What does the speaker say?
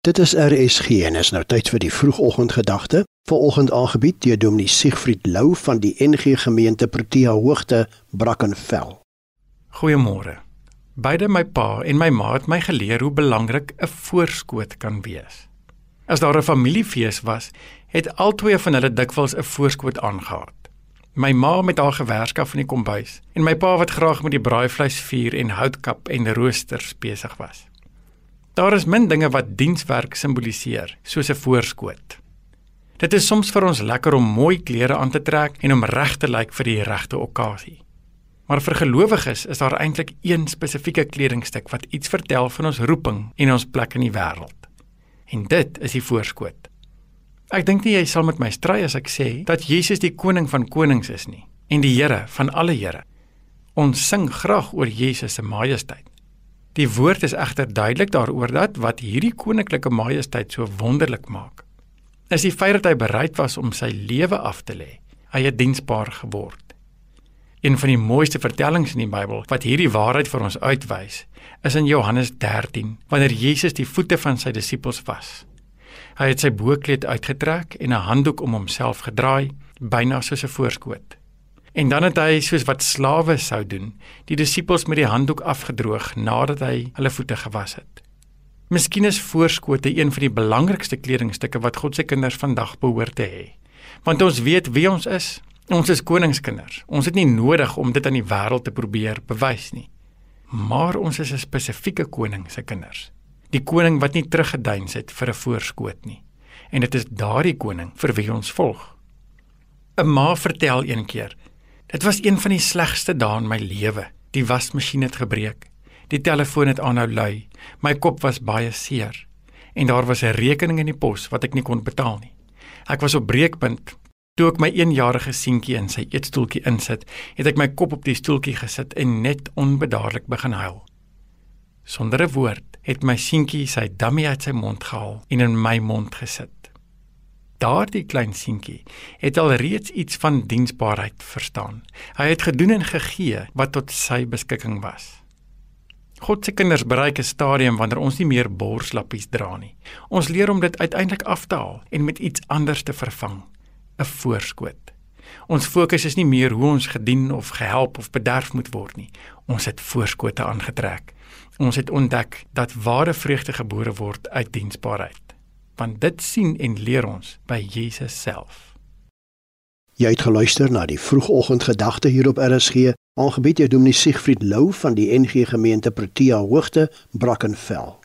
Dit is RSG en is nou tyd vir die vroegoggendgedagte. Vanoggend aangebied deur Dominee Siegfried Lou van die NG Gemeente Protea Hoogte, Brackenfell. Goeiemôre. Beide my pa en my ma het my geleer hoe belangrik 'n voorskoot kan wees. As daar 'n familiefees was, het albei van hulle dikwels 'n voorskoot aangehaal. My ma met haar gewerskaf in die kombuis en my pa wat graag met die braaivleis vuur en houtkap en roosters besig was. Daar is min dinge wat dienswerk simboliseer, soos 'n voorskoot. Dit is soms vir ons lekker om mooi klere aan te trek en om reg te lyk vir die regte okasie. Maar vir gelowiges is daar eintlik een spesifieke kledingstuk wat iets vertel van ons roeping en ons plek in die wêreld. En dit is die voorskoot. Ek dink nie jy sal met my stry as ek sê dat Jesus die koning van konings is nie en die Here van alle Here. Ons sing graag oor Jesus se majesteit. Die woord is egter duidelik daaroor dat wat hierdie koninklike majesteit so wonderlik maak, is die feit dat hy bereid was om sy lewe af te lê. Hy het diensbaar geword. Een van die mooiste vertellings in die Bybel wat hierdie waarheid vir ons uitwys, is in Johannes 13, wanneer Jesus die voete van sy disippels was. Hy het sy boekleed uitgetrek en 'n handdoek om homself gedraai, byna soos 'n voorskoot. En dan het hy soos wat slawe sou doen, die disippels met die handdoek afgedroog nadat hy hulle voete gewas het. Miskien is voorskote een van die belangrikste kledingstukke wat God se kinders vandag behoort te hê. Want ons weet wie ons is. Ons is koningskinders. Ons het nie nodig om dit aan die wêreld te probeer bewys nie. Maar ons is 'n spesifieke koning se kinders. Die koning wat nie teruggeduins het vir 'n voorskoot nie. En dit is daardie koning vir wie ons volg. 'n Ma vertel een keer Dit was een van die slegste dae in my lewe. Die wasmasjien het gebreek. Die telefoon het aanhou lui. My kop was baie seer en daar was 'n rekening in die pos wat ek nie kon betaal nie. Ek was op breekpunt. Toe ek my 1-jarige seentjie in sy eetstoeltjie insit, het ek my kop op die stoeltjie gesit en net onbedaarlik begin huil. Sonder 'n woord het my seentjie sy dummy uit sy mond gehaal en in my mond gesit. Daardie klein seentjie het al reeds iets van diensbaarheid verstaan. Hy het gedoen en gegee wat tot sy beskikking was. God se kinders bereik 'n stadium wanneer ons nie meer borslappies dra nie. Ons leer om dit uiteindelik af te haal en met iets anders te vervang, 'n voorskoot. Ons fokus is nie meer hoe ons gedien of gehelp of bederf moet word nie. Ons het voorskote aangetrek. Ons het ontdek dat ware vreugde gebore word uit diensbaarheid want dit sien en leer ons by Jesus self. Jy het geluister na die vroegoggendgedagte hier op RSG, aangebied deur Dominee Siegfried Lou van die NG Gemeente Protea Hoogte, Brackenfell.